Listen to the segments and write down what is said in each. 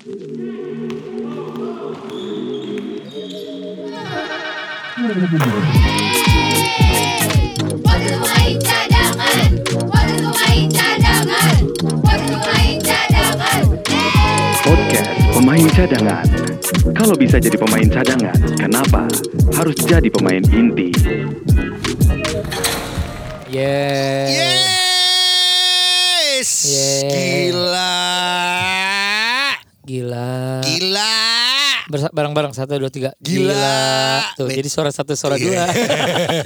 Waktu main cadangan, waktu main cadangan, waktu main cadangan. Podcast Pemain Cadangan. Kalau bisa jadi pemain cadangan, kenapa harus jadi pemain inti? Yeah. Yes. Yeah. Gila. Gila. Gila. Bareng-bareng satu dua tiga. Gila. Tuh Bet- jadi suara satu suara Iya. dua.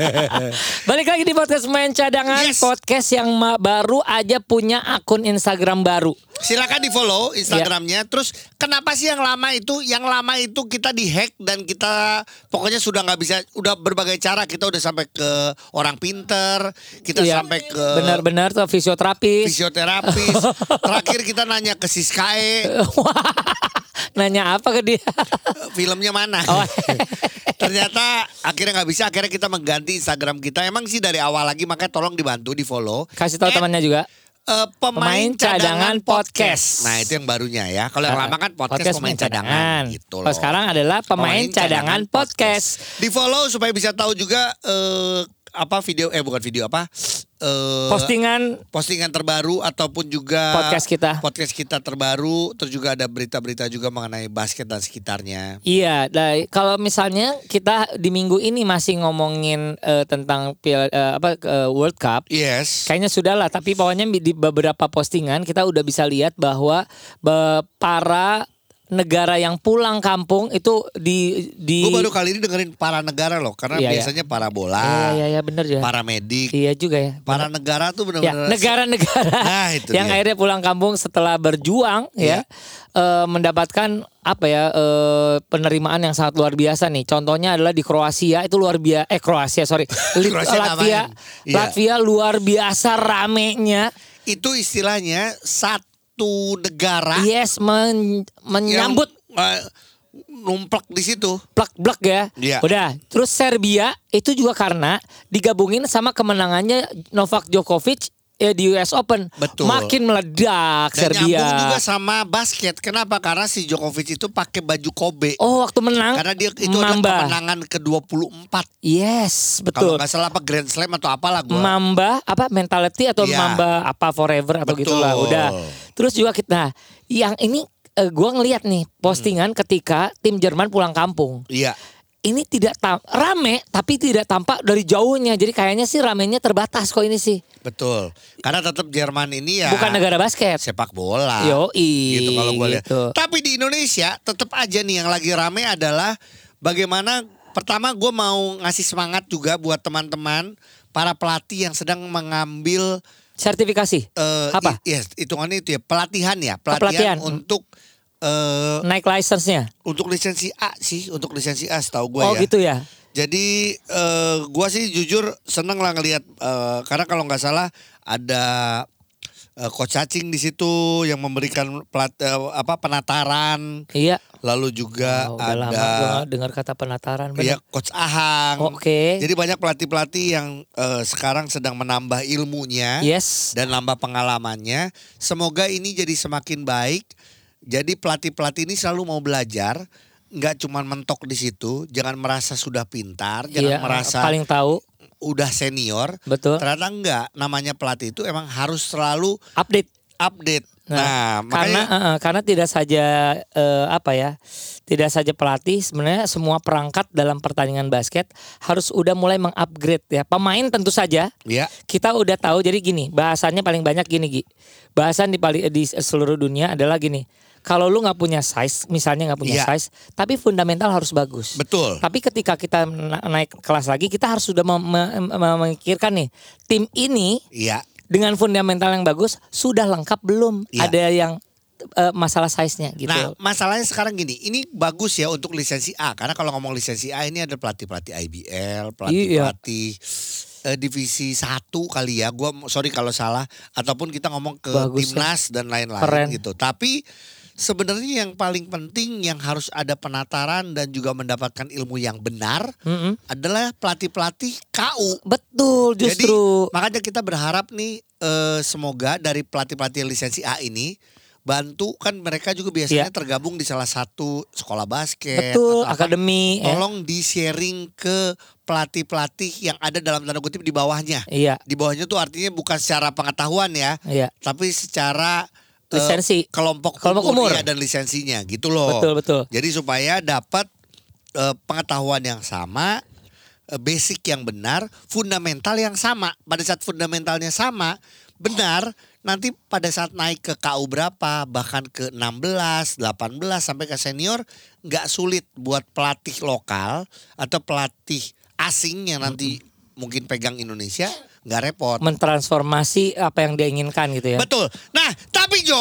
Balik lagi di podcast main cadangan. Yes. Podcast yang baru aja punya akun Instagram baru. Silakan di follow Instagramnya. Terus kenapa sih yang lama itu, yang lama itu kita dihack dan kita pokoknya sudah nggak bisa, udah berbagai cara kita udah sampai ke orang pinter, kita Iya. sampai ke Benar-benar tuh fisioterapis. fisioterapis. Terakhir kita nanya ke Siskae, Nanya apa ke dia? filmnya mana? Oh. Ternyata akhirnya nggak bisa, akhirnya kita mengganti Instagram kita. Emang sih dari awal lagi, makanya tolong dibantu di follow. Kasih tahu temannya juga. eh, pemain, Pemain Cadangan cadangan Podcast. podcast. Nah itu yang barunya ya. Kalau yang lama kan podcast, pemain cadangan. Gitu loh. Kalau sekarang adalah pemain, cadangan, podcast. Di follow supaya bisa tahu juga eh, apa video eh bukan video apa eh, Postingan postingan terbaru ataupun juga Podcast kita. podcast kita terbaru terus juga ada berita-berita juga mengenai basket dan sekitarnya. Iya, dari kalau misalnya kita di minggu ini masih ngomongin eh, tentang eh, apa eh, World Cup, Yes. kayaknya sudah lah. Tapi pokoknya di beberapa postingan kita udah bisa lihat bahwa be- para negara yang pulang kampung itu di di Gue baru kali ini dengerin para negara loh karena Iya, iya. biasanya para bola, Iya, iya, iya, bener ya. para medik, Iya juga ya. para negara tuh Ya, benar-benar negara-negara Nah, itu yang dia. akhirnya pulang kampung setelah berjuang Iya. ya eh, mendapatkan apa ya eh, penerimaan yang sangat luar biasa nih. Contohnya adalah di Kroasia itu luar biasa eh Kroasia sorry Kroasia Latvia. Iya. Latvia luar biasa ramenya. itu istilahnya satu negara Yes men- menyambut yang, eh, numplek di situ. plak-plak ya. Iya. Udah. Terus Serbia itu juga karena digabungin sama kemenangannya Novak Djokovic ya di US Open. Betul. Makin meledak Dan Serbia. nyambung juga sama basket. Kenapa? Karena si Djokovic itu pakai baju Kobe. Oh waktu menang Karena dia itu adalah Mamba. kemenangan ke-24. Yes Kalau betul nggak salah apa Grand Slam atau apalah gua. Mamba apa mentality atau Iya. Mamba apa forever atau Betul. gitulah udah Terus juga kita yang ini eh, gua ngelihat nih postingan ketika tim Jerman pulang kampung Iya. Ini tidak tam- rame tapi tidak tampak dari jauhnya jadi kayaknya sih ramenya terbatas kok ini sih Betul. Karena tetap Jerman ini ya bukan negara basket sepak bola. Yoi, Gitu kalau gue lihat. gitu. Tapi di Indonesia tetap aja nih yang lagi rame adalah bagaimana pertama gue mau ngasih semangat juga buat teman-teman para pelatih yang sedang mengambil sertifikasi eh apa yes, hitungannya itu ya pelatihan ya, pelatihan. pelatihan, untuk eh naik license-nya untuk lisensi A sih, untuk lisensi A setahu gue oh ya. gitu ya Jadi eh gua sih jujur seneng lah ngelihat eh, karena kalau nggak salah ada eh, coach cacing di situ yang memberikan pelat, eh, apa penataran, iya lalu juga Oh, lama ada dengar kata penataran bener. coach Ahang. Oke. Jadi banyak pelatih-pelatih yang eh, sekarang sedang menambah ilmunya yes dan nambah pengalamannya. Semoga ini jadi semakin baik. Jadi pelatih-pelatih ini selalu mau belajar, nggak cuma mentok di situ. Jangan merasa sudah pintar, jangan iya merasa paling tahu udah senior. betul Ternyata enggak. Namanya pelatih itu emang harus selalu update update. Nah, Nah, karena makanya eh, karena tidak saja eh, apa ya tidak saja pelatih sebenarnya semua perangkat dalam pertandingan basket harus udah mulai mengupgrade ya pemain tentu saja ya kita udah tahu jadi gini bahasannya paling banyak gini Gi bahasan di di seluruh dunia adalah gini kalau lu nggak punya size misalnya nggak punya Iya. size tapi fundamental harus bagus betul. tapi ketika kita na- naik kelas lagi kita harus sudah mem- mem- mem- memikirkan nih tim ini Iya. dengan fundamental yang bagus sudah lengkap belum? Iya. Ada yang eh, masalah size-nya gitu. Nah, masalahnya sekarang gini, ini bagus ya untuk lisensi A karena kalau ngomong lisensi A ini ada pelatih-pelatih IBL, pelatih-pelatih eh, divisi satu kali ya. Gua sorry kalau salah ataupun kita ngomong ke Bagus ya. timnas dan lain-lain gitu. Tapi sebenarnya yang paling penting yang harus ada penataran dan juga mendapatkan ilmu yang benar Mm-mm. adalah pelatih-pelatih KU. Betul justru. Jadi makanya kita berharap nih eh, semoga dari pelatih-pelatih lisensi A ini bantu kan mereka juga biasanya Iya. tergabung di salah satu sekolah basket Betul, atau akademi. ya. Tolong di sharing ke pelatih-pelatih yang ada dalam tanda kutip di bawahnya. Iya, Di bawahnya tuh artinya bukan secara pengetahuan ya, iya. tapi secara eh, Lisensi. kelompok, Kelompok umur. ya, dan lisensinya gitu loh. Betul, betul. Jadi supaya dapat eh, pengetahuan yang sama, eh, basic yang benar, fundamental yang sama. Pada saat fundamentalnya sama, benar, nanti pada saat naik ke KU berapa, bahkan ke 16, 18 sampai ke senior, nggak sulit buat pelatih lokal atau pelatih asing yang nanti mungkin pegang Indonesia, nggak repot. Mentransformasi apa yang dia inginkan gitu ya. Betul. Nah, tapi Jo,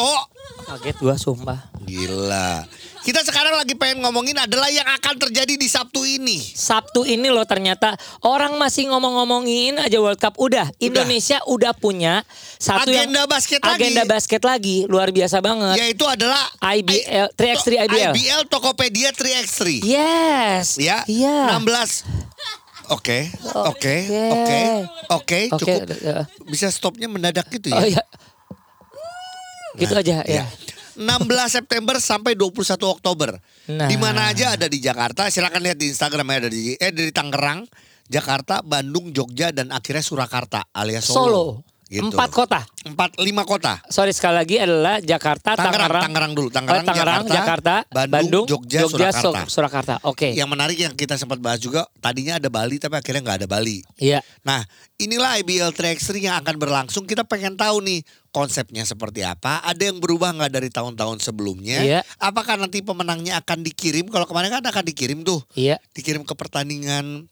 Kaget gua sumpah. gila. Kita sekarang lagi pengen ngomongin adalah yang akan terjadi di Sabtu ini. Sabtu ini loh ternyata orang masih ngomong-ngomongin aja World Cup. Udah, Indonesia udah punya satu Agenda yang basket lagi. agenda basket lagi luar biasa banget. Yaitu adalah IBL, 3x3 IBL. IBL Tokopedia 3x3. Yes. Ya. Iya. 16 Oke, oke, Oke. oke, oke, Oke, cukup. ya. Bisa stopnya mendadak gitu ya. Oh iya. Gitu aja Ya. ya. 16 September sampai 21 Oktober. Nah. Di mana aja ada di Jakarta. Silakan lihat di Instagram ada di eh dari Tangerang, Jakarta, Bandung, Jogja dan akhirnya Surakarta alias Solo. Solo. Gitu. Empat kota. Empat lima kota. Sorry sekali lagi adalah Jakarta, Tangerang, Tangerang, Tangerang dulu. Oh, Tangerang, Tangerang, Jakarta, Jakarta, Bandung, Jogja, Surakarta. Sur- Surakarta. Oke. Yang menarik yang kita sempat bahas juga tadinya ada Bali tapi akhirnya nggak ada Bali. Iya. Nah, inilah IBL 3x3 yang akan berlangsung. Kita pengen tahu nih konsepnya seperti apa. Ada yang berubah nggak dari tahun-tahun sebelumnya? Iya. Apakah nanti pemenangnya akan dikirim? Kalau kemarin kan akan dikirim tuh, Iya. dikirim ke pertandingan.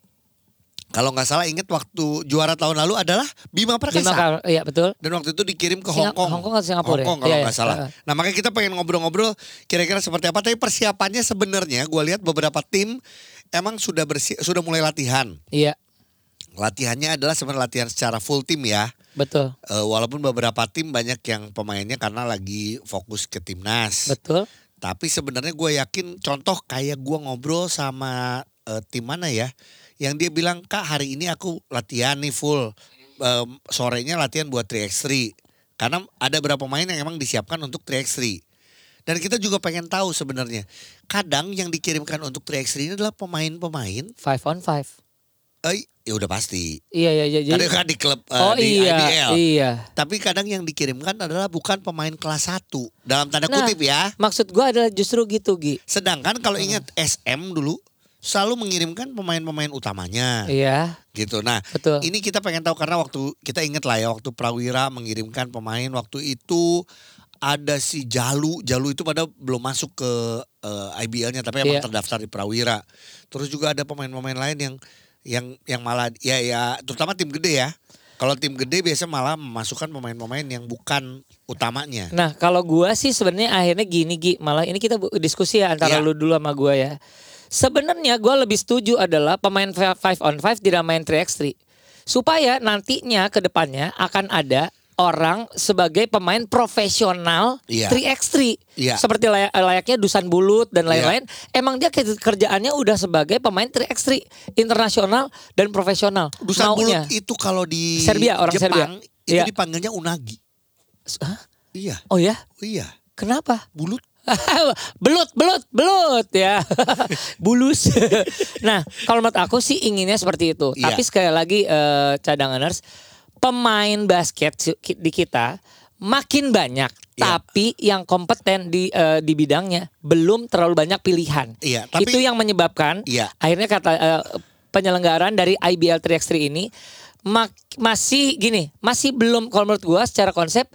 Kalau nggak salah ingat waktu juara tahun lalu adalah Bima Perkasa. kal- iya betul. Dan waktu itu dikirim ke Hong Kong. Hong Kong atau Singapura ya? Hong Kong kalau Iya, nggak iya. salah. Nah makanya kita pengen ngobrol-ngobrol kira-kira seperti apa. Tapi persiapannya sebenarnya gue lihat beberapa tim emang sudah bersi sudah mulai latihan. Iya, Latihannya adalah sebenarnya latihan secara full tim ya. betul. Eh, walaupun beberapa tim banyak yang pemainnya karena lagi fokus ke timnas. Betul. Tapi sebenarnya gue yakin contoh kayak gue ngobrol sama eh, tim mana ya, yang dia bilang kak hari ini aku latihan nih full, Em, sorenya latihan buat 3x3. Karena ada beberapa pemain yang emang disiapkan untuk 3x3. Dan kita juga pengen tahu sebenarnya, kadang yang dikirimkan untuk 3x3 ini adalah pemain-pemain, Five on five. eh ya udah pasti. Iya, iya, iya. Jadi, kan di klub oh di iya, IBL. iya. Tapi kadang yang dikirimkan adalah bukan pemain kelas 1 dalam tanda Nah. kutip ya. Maksud gua adalah justru gitu, Gi. Sedangkan kalau ingat SM dulu selalu mengirimkan pemain-pemain utamanya Iya, gitu. Nah, betul. ini kita pengen tahu karena waktu kita ingat lah ya waktu Prawira mengirimkan pemain waktu itu ada si Jalu, Jalu itu pada belum masuk ke eh, IBL-nya tapi emang Iya. terdaftar di Prawira. Terus juga ada pemain-pemain lain yang yang yang malah ya ya terutama tim gede ya. Kalau tim gede biasa malah memasukkan pemain-pemain yang bukan utamanya. Nah, kalau gua sih sebenarnya akhirnya gini, Gi. Malah ini kita diskusi ya antara Iya. lu dulu sama gua ya. Sebenarnya gua lebih setuju adalah pemain 5 on 5 tidak main 3x3. Supaya nantinya ke depannya akan ada orang sebagai pemain profesional Iya. 3x3. Iya. Seperti layak- layaknya Dusan Bulut dan Iya. lain-lain. Emang dia ke- kerjaannya udah sebagai pemain 3x3 internasional dan profesional. Dusan Maunya. Bulut itu kalau di Serbia, orang Jepang Serbia. itu Iya. dipanggilnya unagi. Hah? Iya, Oh ya? iya. Kenapa? Bulut. belut, belut, belut ya. Bulus. nah, kalau menurut aku sih inginnya seperti itu. Iya. Tapi sekali lagi eh, cadanganers, pemain basket di kita makin banyak, Iya. tapi yang kompeten di eh, di bidangnya belum terlalu banyak pilihan. Iya, tapi- itu yang menyebabkan Iya. akhirnya kata eh, penyelenggaraan dari IBL 3x3 ini mak- masih gini, masih belum kalau menurut gua secara konsep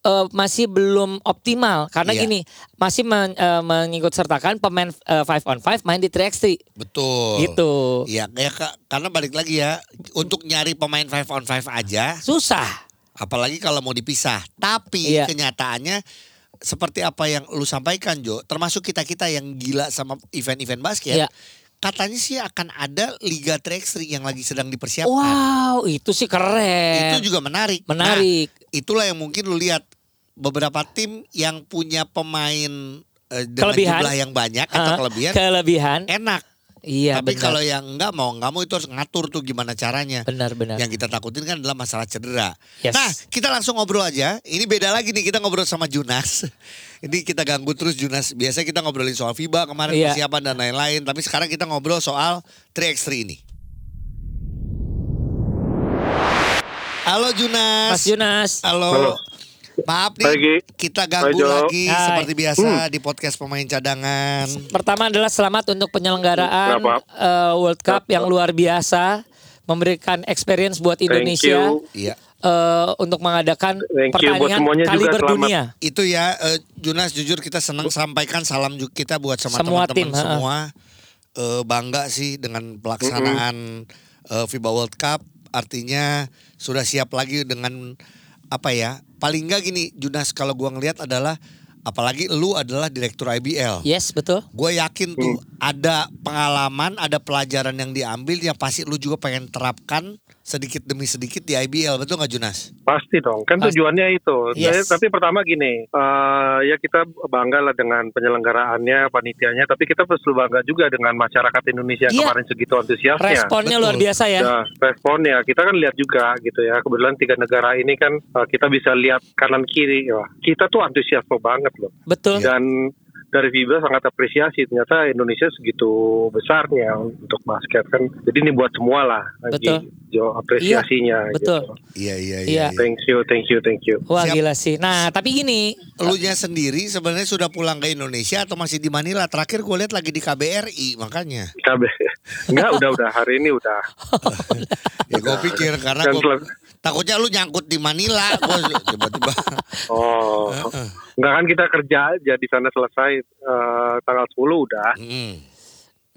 eh, masih belum optimal karena Iya. gini masih men, eh, mengikut sertakan pemain 5 on 5 main di 3x3 Betul. gitu. Iya, kayak ka- karena balik lagi ya, untuk nyari pemain 5 on 5 aja, Susah. apalagi kalau mau dipisah. Tapi Iya. kenyataannya seperti apa yang lu sampaikan Jo, termasuk kita-kita yang gila sama event-event basket, Iya. katanya sih akan ada Liga 3x3 yang lagi sedang dipersiapkan. Wow, itu sih keren. Itu juga menarik. menarik. Nah, itulah yang mungkin lu lihat beberapa tim yang punya pemain eh, dengan Kelebihan. jumlah yang banyak atau Ah, kelebihan Kelebihan. enak Iya Tapi benar. kalau yang enggak mau enggak mau itu harus ngatur tuh gimana caranya. benar benar. Yang kita takutin kan adalah masalah cedera. Yes. Nah, kita langsung ngobrol aja. Ini beda lagi nih, kita ngobrol sama Junas. Ini kita ganggu terus Junas. Biasanya kita ngobrolin soal FIBA kemarin Iya. persiapan dan lain-lain. Tapi sekarang kita ngobrol soal 3x3 ini. Halo Junas. Mas Yunas. Halo. Halo. Maaf nih, Pagi. kita ganggu lagi Hai. seperti biasa di podcast pemain cadangan. Pertama adalah selamat untuk penyelenggaraan eh, World Cup Nggak yang luar biasa, memberikan experience buat Indonesia you. Iya. eh, untuk mengadakan Thank pertandingan semuanya juga, kaliber selamat. dunia. Itu ya eh, Junas jujur kita senang sampaikan salam juga kita buat sama Semua teman-teman tim, semua. Eh, bangga sih dengan pelaksanaan eh, FIBA World Cup. Artinya sudah siap lagi dengan apa ya? Paling enggak gini Junas kalau gua ngelihat adalah apalagi lu adalah direktur IBL. Yes, betul. Gue yakin tuh ada pengalaman, ada pelajaran yang diambil yang pasti lu juga pengen terapkan sedikit demi sedikit di IBL, betul nggak Junas? Pasti dong, kan Pasti. tujuannya itu. Yes. Tapi pertama gini, eh, ya kita bangga lah dengan penyelenggaranya, panitianya, tapi kita perlu bangga juga dengan masyarakat Indonesia yang Iya. kemarin segitu antusiasnya. Responnya betul. luar biasa ya. Nah, responnya kita kan lihat juga gitu ya. Kebetulan tiga negara ini kan eh, kita bisa lihat kanan kiri. Wah, kita tuh antusiasme banget loh. Betul. Dan dari FIBA sangat apresiasi ternyata Indonesia segitu besarnya untuk basket kan. Jadi ini buat semua lah. Betul. Jo apresiasinya. betul. Gitu. Iya iya Iya. iya. Thank you, thank you, thank you. Wah Siap. gila sih. Nah tapi gini, Lu nya sendiri sebenarnya sudah pulang ke Indonesia atau masih di Manila? Terakhir gue lihat lagi di KBRI makanya. KB. Enggak, udah udah hari ini udah. Ya gue pikir karena sel- takutnya lu nyangkut di Manila. Gue tiba-tiba. Oh. Enggak kan kita kerja aja di sana selesai eh, tanggal 10 udah. Hmm,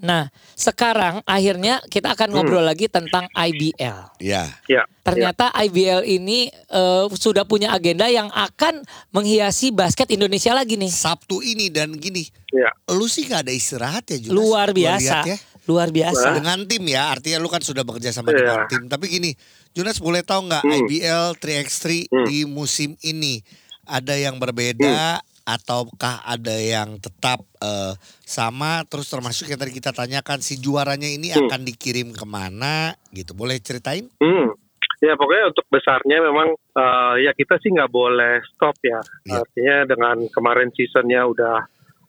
nah sekarang akhirnya kita akan ngobrol lagi tentang IBL. ya. Ya. Ternyata IBL ini eh, sudah punya agenda yang akan menghiasi basket Indonesia lagi nih. Sabtu ini dan gini. Ya. Lu sih gak ada istirahat ya Junas? Luar biasa. lihat ya. Luar biasa. Dengan tim ya, artinya lu kan sudah bekerja sama Iya. dengan tim. Tapi gini, Junas boleh tahu nggak Hmm. IBL 3x3 Hmm. di musim ini ada yang berbeda ataukah ada yang tetap eh, sama? Terus termasuk yang tadi kita tanyakan si juaranya ini Hmm. akan dikirim ke mana? Gitu, boleh ceritain? Hmm. Ya pokoknya untuk besarnya memang eh, ya kita sih nggak boleh stop ya. Iya. Artinya dengan kemarin seasonnya udah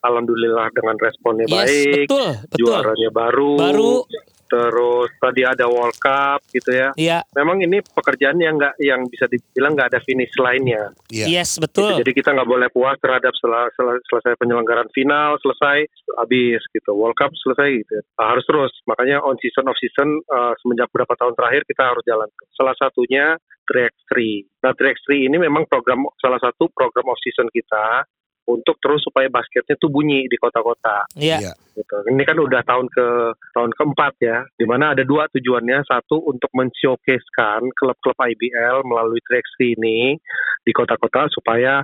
alhamdulillah dengan responnya Yes, baik, betul, betul. juaranya baru, Baru. terus tadi ada World Cup gitu ya. Iya, Memang ini pekerjaan yang nggak yang bisa dibilang nggak ada finish lainnya. Iya. yes betul. Jadi kita nggak boleh puas terhadap sel- sel- selesai penyelenggaraan final selesai habis gitu World Cup selesai gitu Ah, harus terus makanya on season off season eh, semenjak beberapa tahun terakhir kita harus jalan salah satunya 3x3 nah 3x3 ini memang program salah satu program off season kita untuk terus supaya basketnya tuh bunyi di kota-kota Iya. Iya. gitu. Ini kan udah tahun ke tahun keempat ya, di mana ada dua tujuannya. Satu untuk men-showcasekan klub-klub IBL melalui 3x3 ini di kota-kota supaya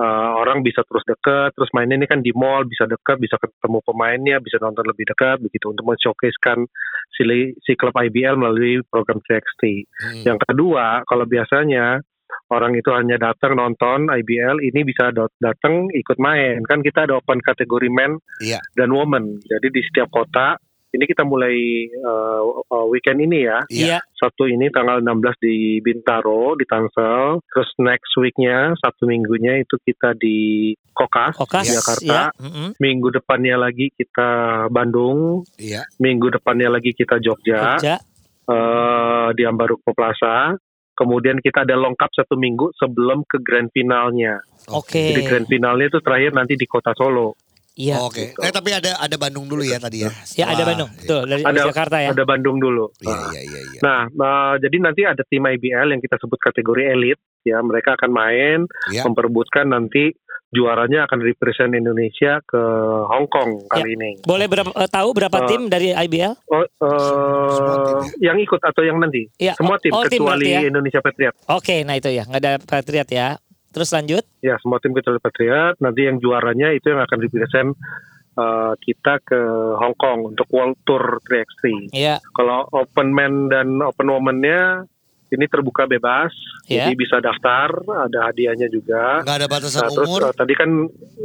uh, orang bisa terus dekat, terus mainnya ini kan di mall bisa dekat, bisa ketemu pemainnya, bisa nonton lebih dekat begitu untuk men-showcasekan si, si klub IBL melalui program 3x3. Hmm. Yang kedua, kalau biasanya orang itu hanya datang nonton IBL, ini bisa datang ikut main. Kan kita ada open kategori men Iya. dan woman. Jadi di setiap kota, ini kita mulai uh, uh, weekend ini ya. Iya. Sabtu ini tanggal 16 di Bintaro, di Tangsel. Terus next weeknya, Sabtu minggunya itu kita di Kokas, Kokas. Jakarta. Iya. Mm-mm. Minggu depannya lagi kita Bandung. Iya. Minggu depannya lagi kita Jogja. Jogja. eh, di Ambarukmo Plaza. Kemudian kita ada lengkap satu minggu sebelum ke grand finalnya. Oke. Jadi grand finalnya itu terakhir nanti di kota Solo. Iya. Oke. Eh tapi ada ada Bandung dulu ya tadi ya. Ya ada Bandung. Betul dari Ada Jakarta ya. Ada Bandung dulu. Iya Nah, iya iya iya. Nah, eh, jadi nanti ada tim IBL yang kita sebut kategori elit, ya mereka akan main, Iya. memperebutkan nanti juaranya akan represent Indonesia ke Hong Kong kali ini. Boleh berapa eh, tahu berapa Eh, tim dari IBL? Oh, eh, Semua tim yang ikut atau yang nanti? Iya. Semua tim tim kecuali berarti ya? Indonesia Patriot. Oke, nah itu ya, nggak ada Patriot ya. Terus lanjut. Ya, semua tim kecuali Patriot. Nanti yang juaranya itu yang akan represent eh, kita ke Hong Kong untuk World Tour 3x3. Iya. Kalau open man dan open woman-nya ini terbuka bebas, Ya. jadi bisa daftar, ada hadiahnya juga. Nggak ada batasan Nah, terus umur. eh, tadi kan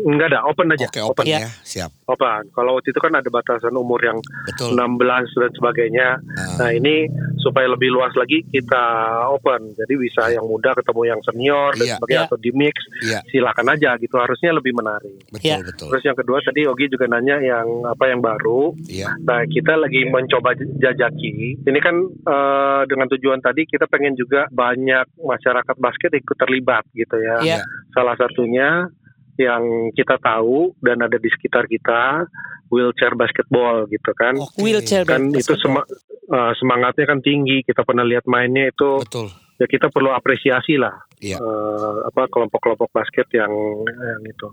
nggak ada open aja, Oke, open Ya. ya. Siap. open. Kalau waktu itu kan ada batasan umur yang Betul. 16 dan sebagainya. Ah. Nah ini supaya lebih luas lagi kita open, jadi bisa yang muda ketemu yang senior dan Iya. sebagainya Iya. atau di mix, Iya, silakan aja gitu. Harusnya lebih menarik. betul Ya. betul. Terus yang kedua tadi Ogi juga nanya yang apa yang baru. Iya. Nah, kita lagi mencoba jajaki. Ini kan eh, dengan tujuan tadi kita pengen juga banyak masyarakat basket ikut terlibat gitu ya. Iya. Salah satunya yang kita tahu dan ada di sekitar kita wheelchair basketball gitu kan. Oke. Wheelchair Kan itu basketball. sema- eh, semangatnya kan tinggi. Kita pernah lihat mainnya itu Betul. Ya kita perlu apresiasi lah Iya. eh, apa kelompok-kelompok basket yang yang itu.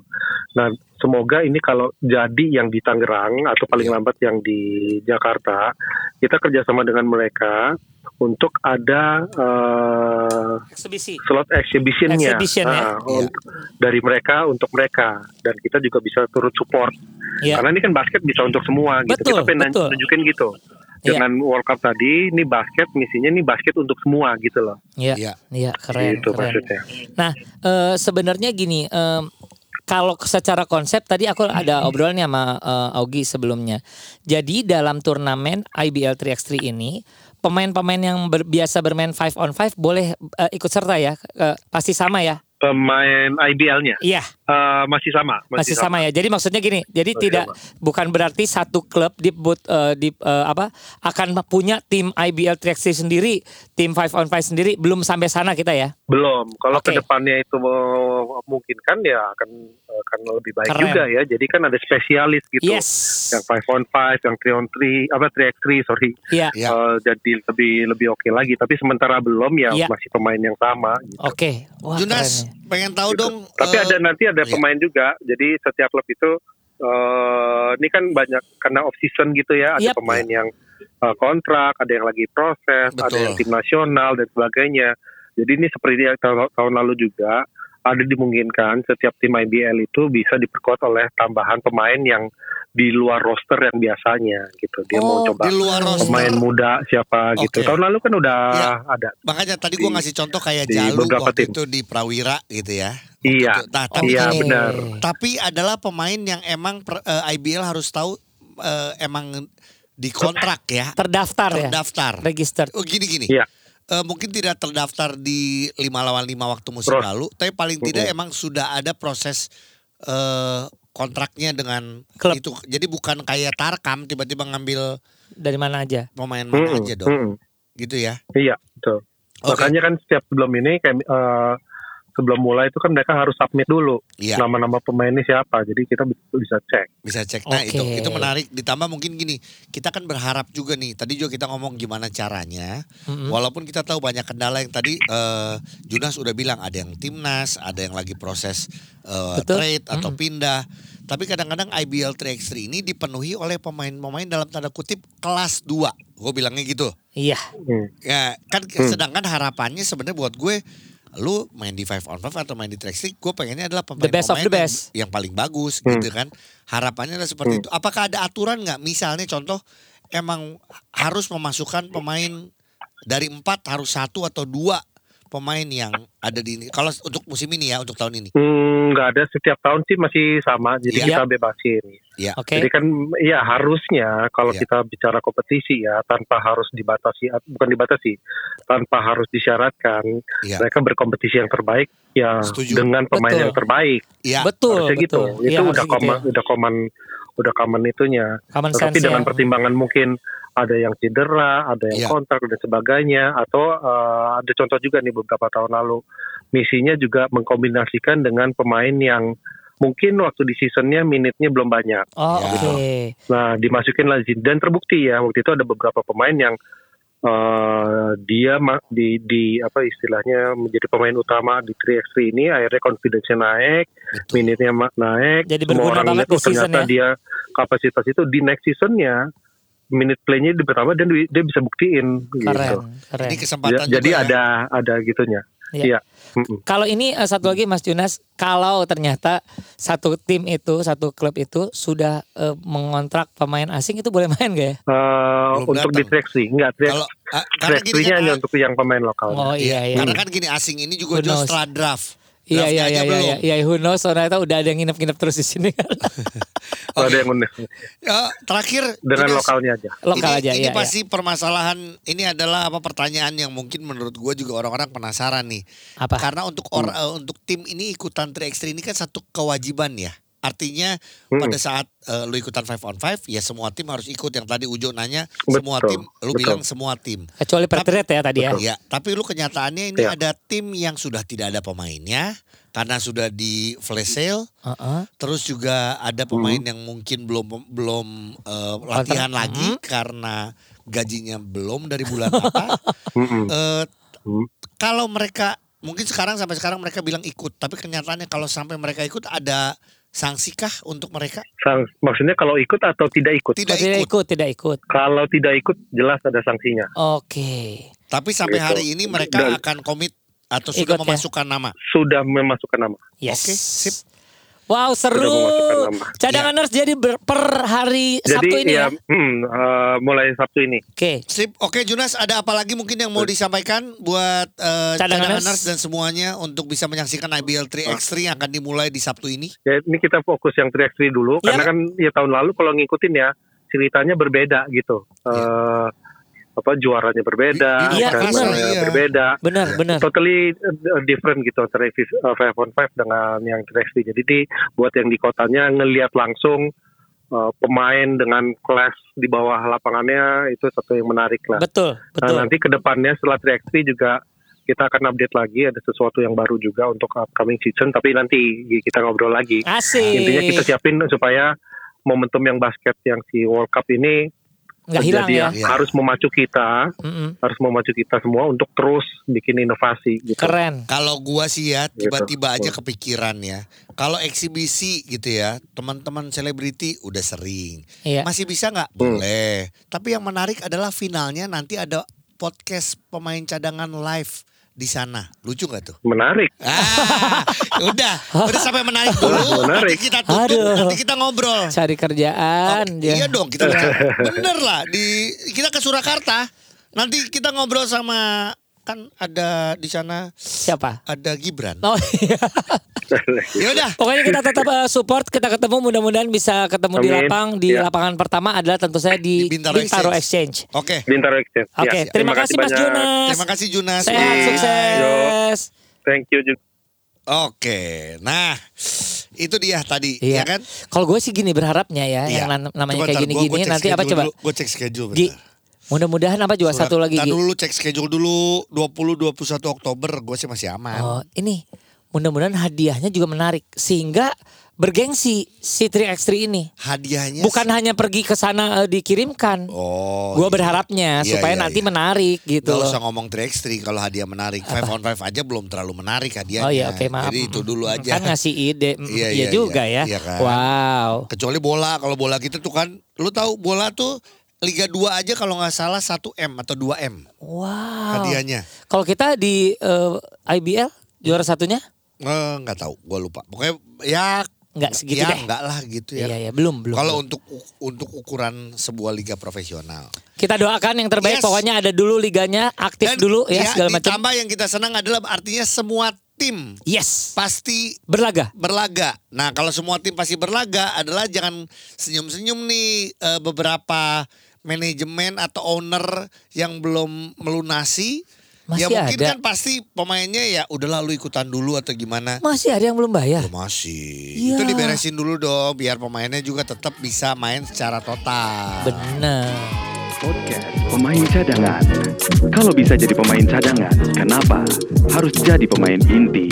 Nah, semoga ini kalau jadi yang di Tangerang atau paling Iya. lambat yang di Jakarta, kita kerjasama dengan mereka untuk ada eh, Eksibisi. slot exhibitionnya Exhibition, ya. Ah, untuk- dari mereka untuk mereka dan kita juga bisa turut support Iya. karena ini kan basket bisa untuk semua gitu. Betul, kita pengen betul. nunjukin gitu. Iya. Dengan World Cup tadi, ini basket misinya ini basket untuk semua gitu loh. Iya. Iya. Iya, keren, gitu keren. maksudnya. Nah, eh, sebenarnya gini, em, kalau secara konsep tadi aku ada obrolan nih sama eh, Augie sebelumnya. Jadi dalam turnamen IBL 3x3 ini, pemain-pemain yang ber- biasa bermain 5 on 5 boleh eh, ikut serta ya? Eh, pasti sama ya? Pemain IBL-nya Iya, Eh, masih sama, masih sama ya. Jadi maksudnya gini, jadi Masih tidak bukan berarti satu klub di eh, di eh, apa akan punya tim IBL 3x3 sendiri, tim 5 on 5 sendiri, belum sampai sana kita ya. Belum. Kalau Oke. ke depannya itu memungkinkan ya akan akan lebih baik Keren. juga ya. Jadi kan ada spesialis gitu. Yes. Yang 5 on 5, yang 3 on 3, apa 3x3 sorry. Iya. Iya. Eh, jadi lebih lebih oke lagi. Tapi sementara belum ya Iya. masih pemain yang sama. Gitu. Oke. Wah, Junas, keren ya. pengen tahu dong. Tapi eh, ada nanti ada iya. pemain juga. Jadi setiap klub itu eh ini kan banyak karena off season gitu ya. Ada Yap. pemain yang eh, kontrak, ada yang lagi proses, ada Betul. yang tim nasional dan sebagainya. Jadi ini seperti tahun, tahun lalu juga ada dimungkinkan setiap tim IBL itu bisa diperkuat oleh tambahan pemain yang di luar roster yang biasanya gitu. Dia mau Oh, coba di luar roster. pemain muda siapa gitu. Oke. Tahun lalu kan udah Iya. ada. Makanya tadi gua Di- ngasih contoh kayak di Jalu waktu tim. itu di Prawira gitu ya. Iya. itu. Nah, tapi Iya, benar. tapi adalah pemain yang emang per- eh, IBL harus tahu eh, emang dikontrak ya, Terdaftar ya. terdaftar. Register. Oh gini gini. Iya. Eh, mungkin tidak terdaftar di 5 lawan 5 waktu musim Terus. lalu, tapi paling tidak Mm-mm. emang sudah ada proses eh kontraknya dengan Klub. itu. Jadi bukan kayak Tarkam tiba-tiba ngambil Dari mana aja? pemain mana Mm-mm, aja dong. mm-mm. Gitu ya. Iya, betul. Oke. Makanya kan setiap sebelum ini kayak eh, sebelum mulai itu kan mereka harus submit dulu Iya. nama-nama pemainnya siapa. Jadi kita bi- bisa cek. Bisa cek. Nah Oke. itu itu menarik. Ditambah mungkin gini, kita kan berharap juga nih. Tadi juga kita ngomong gimana caranya. Mm-mm. Walaupun kita tahu banyak kendala yang tadi eh, Junas udah bilang ada yang timnas, ada yang lagi proses eh, Betul. trade atau Mm-mm. pindah. Tapi kadang-kadang IBL 3x3 ini dipenuhi oleh pemain-pemain dalam tanda kutip kelas 2. Gue bilangnya gitu. Iya. Hmm. Ya, kan Hmm. sedangkan harapannya sebenarnya buat gue lu main di 5 on 5 atau main di track stick, gue pengennya adalah The best of the yang- best. Yang, paling bagus Hmm. gitu kan. Harapannya adalah seperti Hmm. itu. Apakah ada aturan nggak? Misalnya contoh emang harus memasukkan pemain dari empat harus satu atau dua pemain yang ada di ini. Kalau untuk musim ini ya, untuk tahun ini. Hmm, nggak ada setiap tahun sih masih sama. Jadi Iya. kita bebasin. Ya. Oke. Jadi kan ya harusnya kalau Iya. kita bicara kompetisi ya tanpa harus dibatasi bukan dibatasi tanpa harus disyaratkan Iya. mereka berkompetisi yang terbaik ya Setuju. dengan pemain Betul. yang terbaik. Ya. betul, harusnya gitu. betul. Itu Iya, udah harusnya gitu common ya. udah common udah common itunya. Common sense dengan ya. pertimbangan mungkin ada yang cedera, ada yang Iya. kontrak dan sebagainya, atau eh, ada contoh juga nih beberapa tahun lalu misinya juga mengkombinasikan dengan pemain yang mungkin waktu di seasonnya minitnya belum banyak. Oh, Ya. oke. Nah dimasukin lagi dan terbukti ya waktu itu ada beberapa pemain yang eh, dia di di apa istilahnya menjadi pemain utama di 3x3 ini akhirnya confidence-nya naik Betul. minitnya naik. Jadi Semua berguna orang banget lihat, di oh, ternyata ya. dia kapasitas itu di next seasonnya minute play-nya di pertama dan di- dia bisa buktiin Keren, gitu. keren. Ini kesempatan Ya, jadi ya. ada ada gitunya. Iya. Mm-mm. Kalau ini eh, satu lagi Mas Junas, kalau ternyata satu tim itu, satu klub itu sudah eh, mengontrak pemain asing itu boleh main gak ya? Eh, Belum untuk di datang. track three, enggak Kalau karena gini track kan, hanya untuk yang pemain lokal. Oh iya iya. Karena kan gini asing ini juga jual setelah draft. Iya iya aja iya belum. iya iya who knows ternyata udah ada yang nginep-nginep terus di sini kan. Kalau ada yang unik. Ya, terakhir dengan Junas, lokalnya aja. Lokal ini, aja ini iya. pasti permasalahan ini adalah apa pertanyaan yang mungkin menurut gue juga orang-orang penasaran nih. iya. Apa? Karena untuk or, eh, untuk tim ini ikutan 3x3 ini kan satu kewajiban ya. Artinya Hmm. pada saat eh, lu ikutan 5 on 5 ya semua tim harus ikut. Yang tadi Ujo nanya Betul, semua tim, lu betul. bilang semua tim. Kecuali Patriot ya tadi ya. Ya, tapi lu kenyataannya ini Ya. ada tim yang sudah tidak ada pemainnya karena sudah di flash sale. Heeh. Terus juga ada pemain yang mungkin belum belum eh, latihan lagi karena gajinya belum dari bulan apa. Eh, Hmm. kalau mereka mungkin sekarang sampai sekarang mereka bilang ikut, tapi kenyataannya kalau sampai mereka ikut ada sanksi kah untuk mereka? Sang- maksudnya kalau ikut atau tidak ikut? Tidak tidak ikut. ikut, tidak ikut. Kalau tidak ikut jelas ada sanksinya. Oke. Tapi sampai Gitu. hari ini mereka Dan- akan komit atau sudah Ikut ya? memasukkan nama. Sudah memasukkan nama. Yes. Oke, sip. Wow seru. Cadanganers jadi ber- per hari Jadi Sabtu ini ya. ya, hmm, eh, mulai Sabtu ini. Oke. Sip. Oke Junas, ada apa lagi mungkin yang mau disampaikan buat eh, Cadanganers. cadanganers dan semuanya untuk bisa menyaksikan IBL 3x3 yang akan dimulai di Sabtu ini? Ya, ini kita fokus yang 3x3 dulu Ya. karena kan ya tahun lalu kalau ngikutin ya ceritanya berbeda gitu. Eh, apa juaranya berbeda, Iya, benar. Iya. berbeda. Benar, benar. Totally uh, different gitu antara vis- uh, five on five dengan yang 3x3. Jadi di, buat yang di kotanya ngelihat langsung uh, pemain dengan kelas di bawah lapangannya itu satu yang menarik lah. Betul, Nah, betul. nanti ke depannya setelah 3x3 juga kita akan update lagi ada sesuatu yang baru juga untuk upcoming season tapi nanti kita ngobrol lagi. Asik. Intinya kita siapin supaya momentum yang basket yang si World Cup ini Nggak hilang ya. Iya. harus memacu kita, Mm-mm. harus memacu kita semua untuk terus bikin inovasi gitu. Keren. Kalau gua sih ya Gitu. tiba-tiba aja kepikiran ya. Kalau eksibisi gitu ya, teman-teman selebriti udah sering. Iya. Masih bisa nggak? Hmm. Boleh. Tapi yang menarik adalah finalnya nanti ada podcast pemain cadangan live di sana. Lucu nggak tuh? Menarik. Ah, udah, udah sampai menarik dulu. Menarik. Nanti kita tutup, Aduh. nanti kita ngobrol. Cari kerjaan Oh, dia. Iya dong, kita bener lah di kita ke Surakarta. Nanti kita ngobrol sama kan ada di sana Siapa? ada Gibran. Oh iya. Ya udah. Pokoknya kita tetap uh, support, kita ketemu mudah-mudahan bisa ketemu di Amin. lapang. Di Ya. lapangan pertama adalah tentu saya di, Di Bintaro Bintaro, Exchange. Oke. Bintaro Exchange. Oke, Ya, terima, kasih Mas banyak. Jonas. Terima kasih Junas. Sehat, Bye. sukses. Thank you juga. Oke. Nah, itu dia tadi, Iya ya kan? Kalau gue sih gini berharapnya ya, Iya. yang namanya Coba kayak gini-gini nanti apa coba? Gua cek schedule Gi, bentar. Mudah-mudahan apa juga Surat- satu lagi Gi. dulu cek schedule dulu 20 21 Oktober gue sih masih aman. Oh, ini mudah-mudahan hadiahnya juga menarik sehingga bergengsi si 3x3 ini. Hadiahnya Bukan hanya pergi ke sana eh, dikirimkan. Oh. Gua iya. berharapnya Iya, supaya iya, nanti iya. menarik gitu Gak usah ngomong 3x3 kalau hadiah menarik. 5 on 5 aja belum terlalu menarik hadiahnya. Oh iya oke maaf. Jadi itu dulu aja. Kan ngasih ide. Mm, Iya, iya, iya, juga iya. ya. Iya kan. Wow. Kecuali bola, kalau bola kita tuh kan, lu tahu bola tuh Liga 2 aja kalau nggak salah 1 M atau 2 M Wow. hadiahnya. Kalau kita di eh, IBL juara satunya Eh, nggak tahu, gue lupa. Pokoknya ya nggak segitu ya deh. nggak lah gitu ya. Iya iya belum belum. Kalau untuk untuk ukuran sebuah liga profesional. kita doakan yang terbaik Yes. pokoknya ada dulu liganya aktif dulu ya, segala macam. ditambah yang kita senang adalah artinya semua tim Yes. pasti Berlaga. berlaga. Nah, kalau semua tim pasti berlaga adalah jangan senyum-senyum nih eh, beberapa manajemen atau owner yang belum melunasi. ya Masih mungkin ada. kan pasti pemainnya ya udah lalu ikutan dulu atau gimana. Masih ada yang belum bayar. Belum masih. Iya. Itu diberesin dulu dong biar pemainnya juga tetap bisa main secara total. Benar. Podcast Pemain Cadangan. Kalau bisa jadi pemain cadangan, kenapa harus jadi pemain inti?